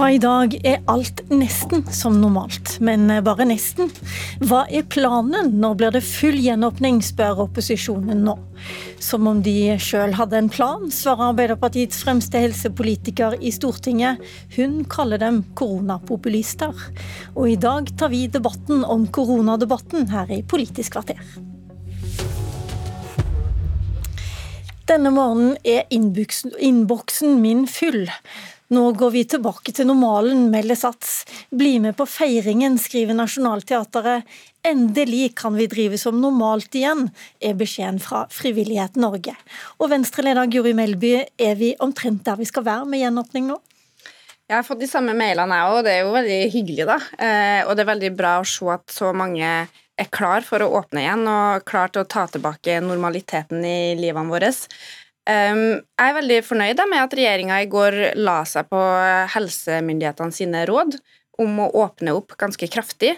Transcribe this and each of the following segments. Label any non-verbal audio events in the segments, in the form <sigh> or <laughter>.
Fra i dag er alt nesten som normalt, men bare nesten. Hva er planen? Når blir det full gjenåpning, spør opposisjonen nå. Som om de sjøl hadde en plan, svarer Arbeiderpartiets fremste helsepolitiker i Stortinget. Hun kaller dem koronapopulister. Og i dag tar vi debatten om koronadebatten her i Politisk kvarter. Denne morgenen er innboksen min full. Nå går vi tilbake til normalen, melder Sats. Bli med på feiringen, skriver Nationaltheatret. Endelig kan vi drive som normalt igjen, er beskjeden fra Frivillighet Norge. Og Venstre-leder Guri Melby, er vi omtrent der vi skal være med gjenåpning nå? Jeg har fått de samme mailene, jeg òg. Det er jo veldig hyggelig, da. Eh, og det er veldig bra å se at så mange er klar for å åpne igjen og klar til å ta tilbake normaliteten i livene våre. Jeg er veldig fornøyd med at regjeringa i går la seg på helsemyndighetene sine råd om å åpne opp ganske kraftig.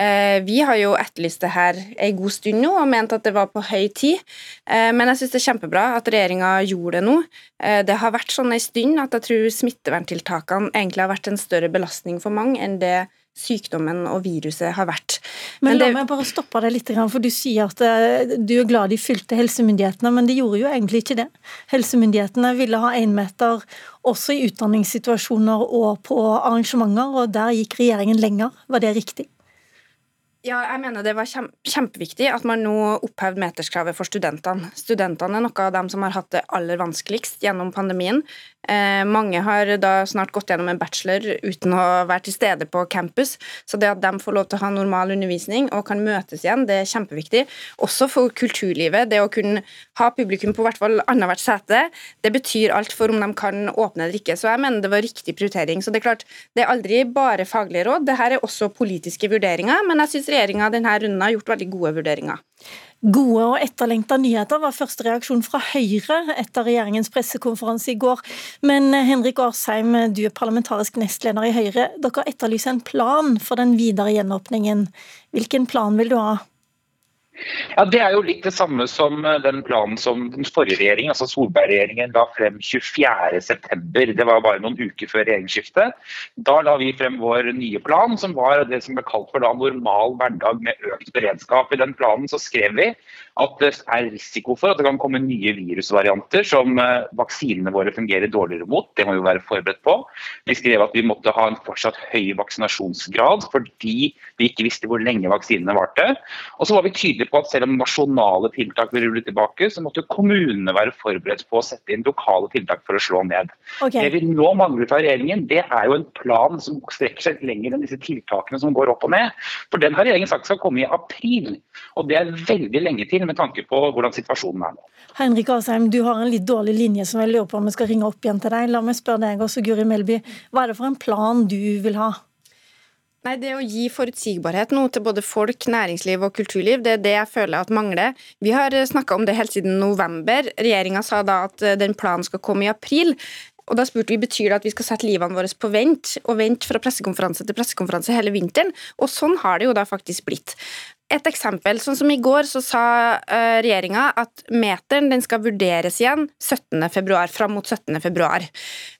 Uh, vi har jo etterlyst det her en god stund nå og ment at det var på høy tid. Uh, men jeg syns det er kjempebra at regjeringa gjorde det nå. Uh, det har vært sånn en stund at jeg tror smitteverntiltakene egentlig har vært en større belastning for mange enn det sykdommen og viruset har vært. Men, men La meg bare stoppe deg litt, for du sier at eh, du er glad de fylte helsemyndighetene, men de gjorde jo egentlig ikke det. Helsemyndighetene ville ha én meter også i utdanningssituasjoner og på arrangementer, og der gikk regjeringen lenger. Var det riktig? Ja, jeg mener det var kjempeviktig at man nå opphevde meterskravet for studentene. Studentene er noe av dem som har hatt det aller vanskeligst gjennom pandemien. Eh, mange har da snart gått gjennom en bachelor uten å være til stede på campus. Så det at de får lov til å ha normal undervisning og kan møtes igjen, det er kjempeviktig. Også for kulturlivet. Det å kunne ha publikum på hvert fall annethvert sete, det betyr alt for om de kan åpne eller ikke. Så jeg mener det var riktig prioritering. Så det er klart, det er aldri bare faglige råd, det her er også politiske vurderinger, men jeg syns regjeringa denne runden har gjort veldig gode vurderinger. Gode og etterlengta nyheter var første reaksjon fra Høyre etter regjeringens pressekonferanse i går. Men eh, Henrik Årsheim, du er parlamentarisk nestleder i Høyre. Dere etterlyser en plan for den videre gjenåpningen. Hvilken plan vil du ha? Ja, Det er jo litt det samme som eh, den planen som den forrige regjeringen, altså Solberg-regjeringen la frem 24.9. Det var bare noen uker før regjeringsskiftet. Da la vi frem vår nye plan, som var det som ble kalt for da normal hverdag med økt beredskap. I den planen så skrev vi at det er risiko for at det kan komme nye virusvarianter som eh, vaksinene våre fungerer dårligere mot. Det må vi være forberedt på. Vi skrev at vi måtte ha en fortsatt høy vaksinasjonsgrad fordi vi ikke visste hvor lenge vaksinene varte. Og så var vi tydelige på at selv om nasjonale tiltak ville rulle tilbake, så måtte kommunene være forberedt på å sette inn lokale tiltak for å slå ned. Okay. Det vi nå mangler fra regjeringen, det er jo en plan som strekker seg lenger enn disse tiltakene som går opp og ned. For den har regjeringen sagt skal komme i april, og det er veldig lenge til med tanke på hvordan situasjonen er nå. Henrik Asheim, du har en litt dårlig linje som jeg lurer på om vi skal ringe opp igjen til deg. La meg spørre deg også, Guri Melby. Hva er det for en plan du vil ha? Nei, Det å gi forutsigbarhet nå til både folk, næringsliv og kulturliv, det er det jeg føler at mangler. Vi har snakka om det helt siden november. Regjeringa sa da at eh, den planen skal komme i april. Og da spurte vi betyr det at vi skal sette livene våre på vent, og vente fra pressekonferanse til pressekonferanse hele vinteren. Og sånn har det jo da faktisk blitt. Et eksempel, sånn som I går så sa uh, regjeringa at meteren den skal vurderes igjen 17. februar, fram mot 17. februar.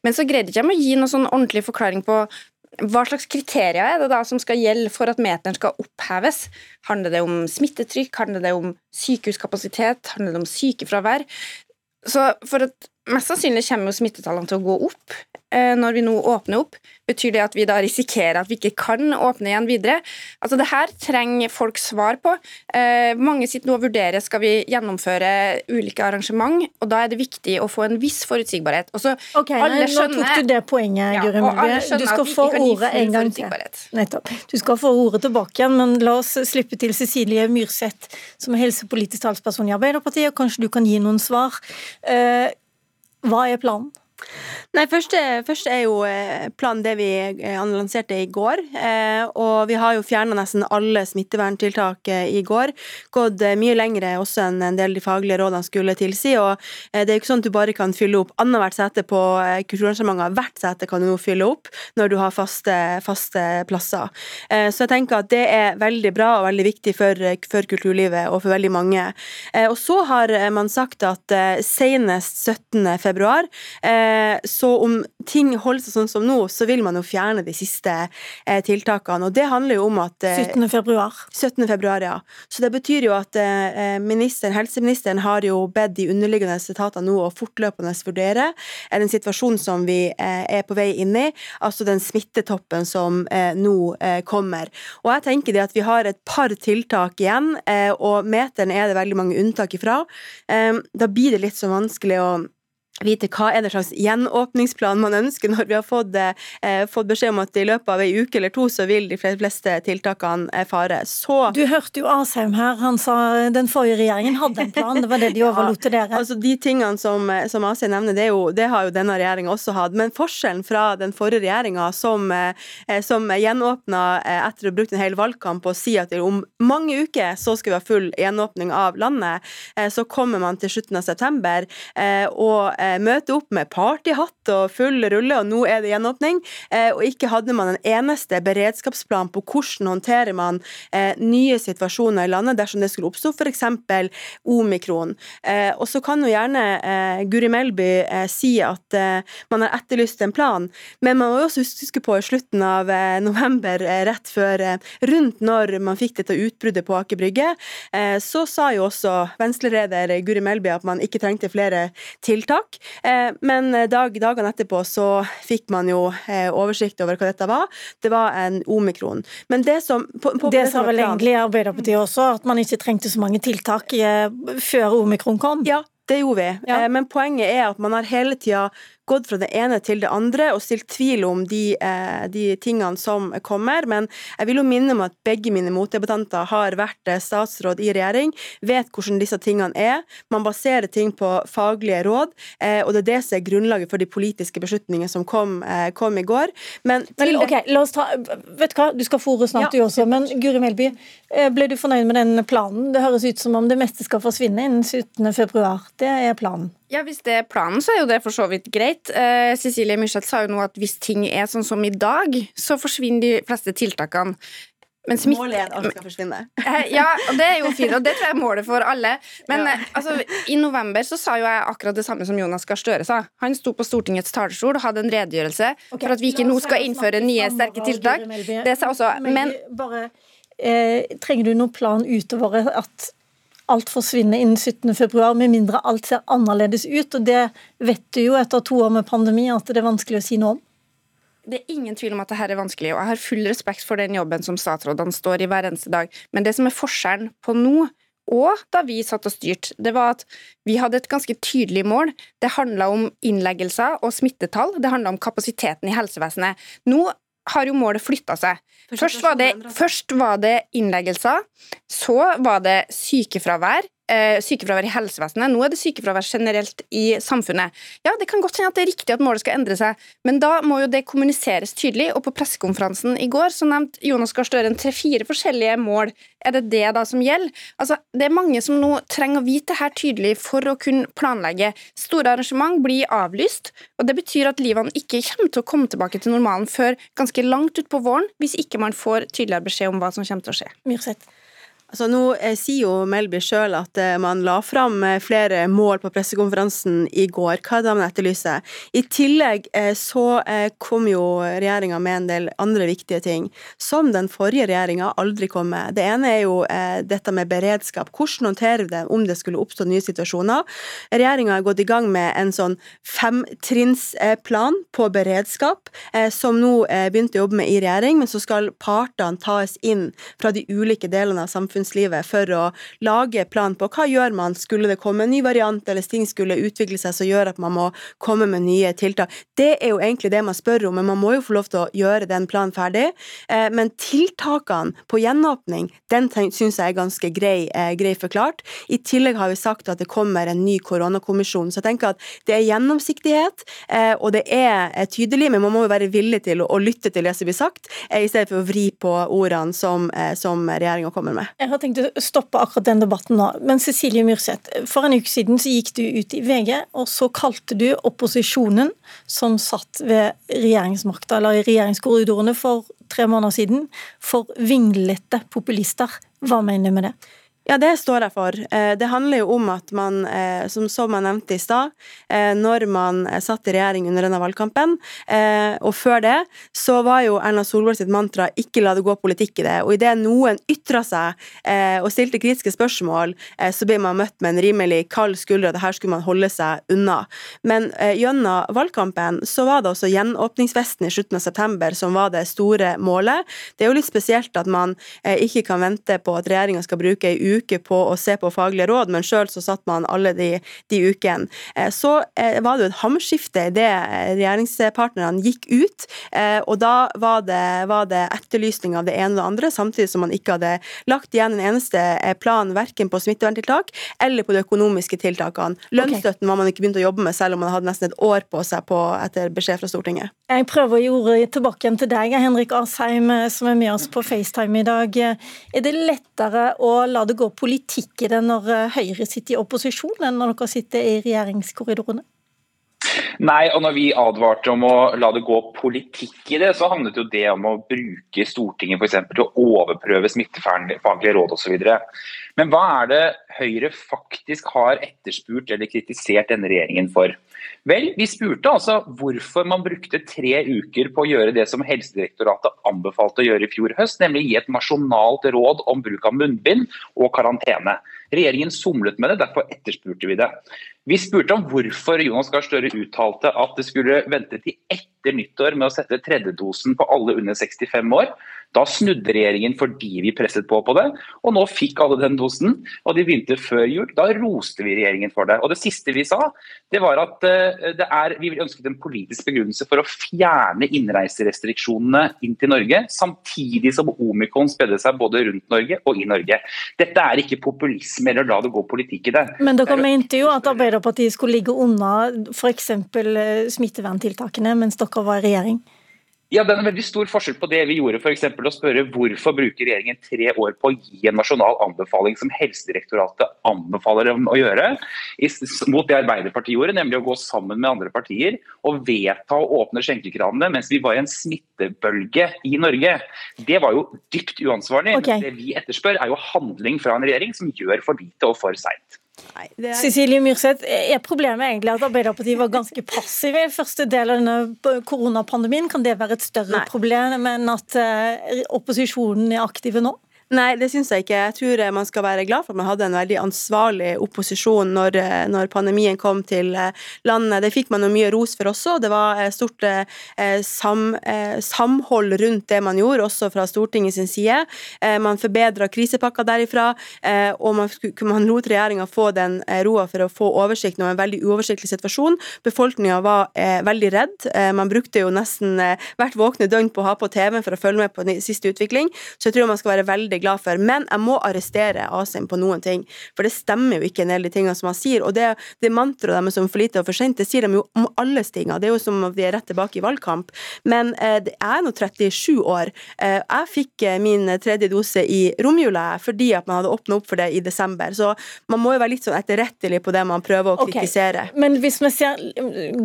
Men så greide ikke de å gi noen sånn ordentlig forklaring på hva slags kriterier er det da som skal gjelde for at meteren skal oppheves? Handler det om smittetrykk, handler det om sykehuskapasitet, handler det om sykefravær? Så for at Mest sannsynlig kommer jo smittetallene til å gå opp når vi nå åpner opp. Betyr det at vi da risikerer at vi ikke kan åpne igjen videre? Altså Det her trenger folk svar på. Eh, mange sitter nå og vurderer skal vi gjennomføre ulike arrangement, og da er det viktig å få en viss forutsigbarhet. Også, okay, alle skjønner, Nå tok du det poenget, ja, Guri Melby. Du skal få ordet en gang til. Nettopp. Du skal få ordet tilbake igjen, men la oss slippe til Cecilie Myrseth, som er helsepolitisk talsperson i Arbeiderpartiet, og kanskje du kan gi noen svar. Eh, hva er planen? Nei, først, først, er jo eh, planen det vi lanserte annonserte i går. Eh, og vi har jo fjerna nesten alle smitteverntiltak i går. Gått mye lengre også enn en del de faglige rådene skulle tilsi. Og det er jo ikke sånn at du bare kan fylle opp annethvert sete på kulturarrangementer. Hvert sete kan du nå fylle opp når du har faste, faste, plasser. Så jeg tenker at det er veldig bra og veldig viktig for, for kulturlivet og for veldig mange. Og så har man sagt at senest 17. februar så om ting holder seg sånn som nå, så vil man jo fjerne de siste eh, tiltakene. Og det handler jo om at eh, 17. februar. 17. februar, ja. Så det betyr jo at eh, ministeren, helseministeren har jo bedt de underliggende etatene nå å fortløpende vurdere den situasjonen som vi eh, er på vei inn i, altså den smittetoppen som eh, nå eh, kommer. Og jeg tenker det at vi har et par tiltak igjen, og meteren er det veldig mange unntak ifra. da blir det litt så vanskelig å vite hva er det slags gjenåpningsplan man ønsker når vi har fått, eh, fått, beskjed om at i løpet av ei uke eller to så vil de fleste tiltakene eh, fare. Så Du hørte jo Asheim her, han sa den forrige regjeringen hadde en plan, det var det de <laughs> overlot til dere. Ja, altså De tingene som, eh, som Asheim nevner, det, jo, det, har jo denne regjeringa også hatt. Men forskjellen fra den forrige regjeringa, som, eh, som gjenåpna eh, etter å ha brukt en hel valgkamp og si at om mange uker så skal vi ha full gjenåpning av landet, eh, så kommer man til slutten av september. og Eh, møte opp med partyhatt og full rulle, og nå er det gjenåpning. Eh, og ikke hadde man en eneste beredskapsplan på hvordan håndterer man eh, nye situasjoner i landet dersom det skulle oppstå f.eks. omikron. Og så kan jo gjerne Guri Melby si at man har etterlyst en plan, men man må jo også huske på i slutten av november, rett før, rundt når man fikk dette utbruddet på Aker Brygge, så sa jo også Venstre-leder Guri Melby at man ikke trengte flere tiltak. Eh, men dag, dagene etterpå så fikk man jo eh, oversikt over hva dette var. Det var en omikron. Men det som på, på Det sa vel egentlig Arbeiderpartiet også, at man ikke trengte så mange tiltak eh, før omikron kom? Ja, det gjorde vi. Ja. Men poenget er at man har hele tida gått fra det ene til det andre og stilt tvil om de, eh, de tingene som kommer. Men jeg vil jo minne om at begge mine motdebattanter har vært eh, statsråd i regjering, vet hvordan disse tingene er. Man baserer ting på faglige råd, eh, og det er det som er grunnlaget for de politiske beslutningene som kom, kom i går. Men, men ok, la oss ta Vet du hva, du skal fòre snart, ja. du også. Men Guri Melby, ble du fornøyd med den planen? Det høres ut som om det meste skal forsvinne innen 17. februar. Det er planen. Ja, Hvis det er planen, så er jo det for så vidt greit. Eh, Cecilie Myrseth sa jo nå at hvis ting er sånn som i dag, så forsvinner de fleste tiltakene. Smitt... Målet er at alt skal forsvinne. Eh, ja, og det er jo fint, og det tror jeg er målet for alle. Men ja. Eh, altså, i november så sa jo jeg akkurat det samme som Jonas Gahr Støre sa. Han sto på Stortingets talerstol og hadde en redegjørelse okay, for at vi ikke nå skal innføre nye sterke tiltak. Det sa også Men bare, eh, Trenger du noen plan utover at alt forsvinner innen 17.2, med mindre alt ser annerledes ut. Og det vet du jo etter to år med pandemi at det er vanskelig å si noe om. Det er ingen tvil om at dette er vanskelig, og jeg har full respekt for den jobben som statsrådene står i hver eneste dag. Men det som er forskjellen på nå og da vi satt og styrte, det var at vi hadde et ganske tydelig mål. Det handla om innleggelser og smittetall. Det handla om kapasiteten i helsevesenet. Nå har jo målet flytta seg. Først var, det, først var det innleggelser, så var det sykefravær, sykefravær i helsevesenet. Nå er det sykefravær generelt i samfunnet. Ja, Det kan godt hende at det er riktig at målet skal endre seg, men da må jo det kommuniseres tydelig. Og på pressekonferansen i går så nevnte Jonas Gahr Støre tre-fire forskjellige mål. Er det det da som gjelder? Altså, Det er mange som nå trenger å vite det her tydelig for å kunne planlegge. Store arrangement blir avlyst, og det betyr at livene ikke kommer til å komme tilbake til normalen før ganske langt utpå våren, hvis ikke man får tydeligere beskjed om hva som kommer til å skje. Myrseth. Altså, nå eh, sier jo Melby sjøl at eh, man la fram eh, flere mål på pressekonferansen i går. Hva er det man etterlyser? I tillegg så kom jo regjeringa med en del andre viktige ting, som den forrige regjeringa aldri kom med. Det ene er jo dette med beredskap. Hvordan håndterer vi det om det skulle oppstå nye situasjoner? Regjeringa har gått i gang med en sånn femtrinnsplan på beredskap, som nå begynte å jobbe med i regjering, men så skal partene tas inn fra de ulike delene av samfunnet samfunnslivet for å lage plan på hva gjør man skulle det komme en ny variant eller ting skulle utvikle seg som gjør at man må komme med nye tiltak. Det er jo egentlig det man spør om, men man må jo få lov til å gjøre den planen ferdig. Eh, men tiltakene på gjenåpning, den syns jeg er ganske grei, eh, grei forklart. I tillegg har vi sagt at det kommer en ny koronakommisjon. Så jeg tenker at det er gjennomsiktighet, eh, og det er tydelig, men man må jo være villig til å lytte til det som blir sagt, i stedet for å vri på ordene som, som regjeringa kommer med. Jeg har tenkt å stoppe akkurat den debatten nå. Men Cecilie Myrseth, for en uke siden så gikk du ut i VG, og så kalte du opposisjonen som satt ved regjeringsmakta, eller i regjeringskorridorene for tre måneder siden, for vinglete populister. Hva mener du med det? Ja, det står jeg for. Eh, det handler jo om at man, eh, som, som jeg nevnte i stad, eh, når man satt i regjering under denne valgkampen, og før det, så var jo Erna Solberg sitt mantra 'ikke la det gå politikk i det'. Og idet noen ytra seg og stilte kritiske spørsmål, så ble man møtt med en rimelig kald skulder, det her skulle man holde seg unna. Men gjennom valgkampen så var det også gjenåpningsfesten i slutten av september som var det store målet. Det er jo litt spesielt at man ikke kan vente på at regjeringa skal bruke ei uke uke på å se på faglige råd, men sjøl så satt man alle de, de ukene. Eh, så eh, var det jo et hamskifte idet regjeringspartnerne gikk ut, eh, og da var det, var det etterlysning av det ene og det andre, samtidig som man ikke hadde lagt igjen en eneste plan verken på smitteverntiltak eller på de økonomiske tiltakene. Lønnsstøtten var man ikke begynt å jobbe med, selv om man hadde nesten et år på seg på, etter beskjed fra Stortinget. Jeg prøver å ordet tilbake igjen til deg, Henrik Asheim, som er med oss på FaceTime i dag. Er det lettere å la det gå politikk i det når eh, Høyre sitter i opposisjon, enn når dere sitter i regjeringskorridorene? Nei, og når vi advarte om å la det gå politikk i det, så handlet jo det om å bruke Stortinget for eksempel, til å overprøve smittefaglige råd osv. Men hva er det Høyre faktisk har etterspurt eller kritisert denne regjeringen for? Vel, vi spurte altså hvorfor man brukte tre uker på å gjøre det som Helsedirektoratet anbefalte å gjøre i fjor høst, nemlig gi et nasjonalt råd om bruk av munnbind og karantene. Regjeringen somlet med det, derfor etterspurte vi det. Vi spurte om hvorfor Jonas Gahr Støre uttalte at det skulle vente til etter nyttår med å sette tredjedosen på alle under 65 år. Da snudde regjeringen fordi vi presset på på det, og nå fikk alle den dosen. Og de begynte før jul. Da roste vi regjeringen for det. Og det siste vi sa, det var at eh, det er, vi ønsket en politisk begrunnelse for å fjerne innreiserestriksjonene inn til Norge, samtidig som omikron spredde seg både rundt Norge og i Norge. Dette er ikke populisme eller la det gå politikk i det. Men dere mente jo at Arbeiderpartiet skulle ligge unna f.eks. Eh, smitteverntiltakene mens dere var i regjering? Ja, Det er en veldig stor forskjell på det vi gjorde, f.eks. å spørre hvorfor bruker regjeringen tre år på å gi en nasjonal anbefaling som Helsedirektoratet anbefaler dem å gjøre, mot det Arbeiderpartiet gjorde, nemlig å gå sammen med andre partier og vedta å åpne skjenkekranene mens vi var i en smittebølge i Norge. Det var jo dypt uansvarlig. Okay. Det vi etterspør, er jo handling fra en regjering som gjør for lite og for seint. Er... Cecilie Myrseth, er problemet egentlig at Arbeiderpartiet var ganske passive i første del av denne koronapandemien? Kan det være et større Nei. problem enn at eh, opposisjonen er aktive nå? Nei, det syns jeg ikke. Jeg tror eh, man skal være glad for at man hadde en veldig ansvarlig opposisjon når, eh, når pandemien kom til eh, landet. Det fikk man jo mye ros for også. Det var stort sam, samhold rundt det man gjorde, også fra Stortingets side. Man forbedra krisepakka derifra, og man, man lot regjeringa få den roa for å få oversikt over en veldig uoversiktlig situasjon. Befolkninga var veldig redd. Man brukte jo nesten hvert våkne døgn på å ha på TV for å følge med på siste utvikling, så jeg tror man skal være veldig glad for. Men jeg må arrestere Asim på noen ting, for det stemmer jo ikke en del de tingene som han sier. Og det, det mantraet deres om for lite og for sent, det sier de jo om alle stinger. Det er jo som om vi er rett tilbake i valgkamp. Men eh, jeg er nå 37 år. Eh, jeg fikk eh, min tredje dose i romjula fordi at man hadde åpna opp for det i desember. Så man må jo være litt sånn etterrettelig på det man prøver å kritisere. Okay. Men hvis vi ser,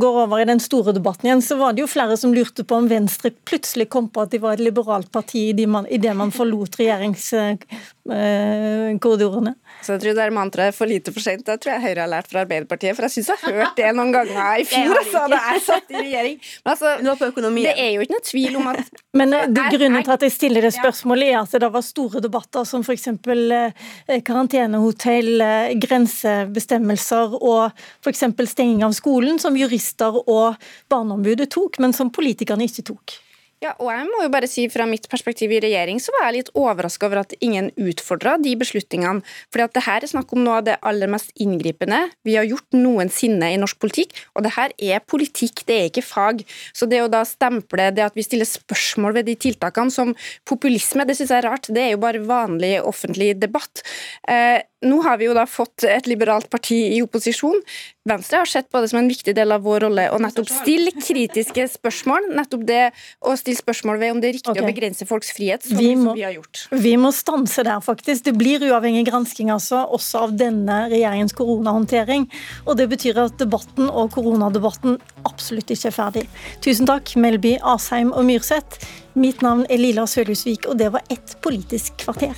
går over i den store debatten igjen, så var det jo flere som lurte på om Venstre plutselig kom på at de var et liberalt parti i det man forlot regjerings korridorene. Så jeg tror det er mantraet 'for lite for sent'. Det tror jeg Høyre har lært fra Arbeiderpartiet. For jeg syns jeg har hørt det noen ganger i fjor, altså, da jeg satt i regjering. Men altså, det er jo ikke noe tvil om at <laughs> Men eh, det grunnen til at jeg stiller det spørsmålet, er at det var store debatter som f.eks. Eh, karantenehotell, eh, grensebestemmelser og f.eks. stenging av skolen, som jurister og Barneombudet tok, men som politikerne ikke tok. Ja, og jeg må jo bare si Fra mitt perspektiv i regjering så var jeg litt overraska over at ingen utfordra de beslutningene. Fordi at det her er snakk om noe av det aller mest inngripende vi har gjort noensinne i norsk politikk. Og det her er politikk, det er ikke fag. Så det å da stemple det at vi stiller spørsmål ved de tiltakene som populisme, det syns jeg er rart. Det er jo bare vanlig offentlig debatt. Eh, nå har vi jo da fått et liberalt parti i opposisjon. Venstre har sett på det som en viktig del av vår rolle å nettopp stille kritiske spørsmål. Nettopp det å stille spørsmål ved om det er riktig okay. å begrense folks frihet, som vi, må, vi har gjort. Vi må stanse der, faktisk. Det blir uavhengig gransking altså, også av denne regjeringens koronahåndtering. Og det betyr at debatten og koronadebatten absolutt ikke er ferdig. Tusen takk, Melby, Asheim og Myrseth. Mitt navn er Lila Sølhusvik, og det var ett Politisk kvarter.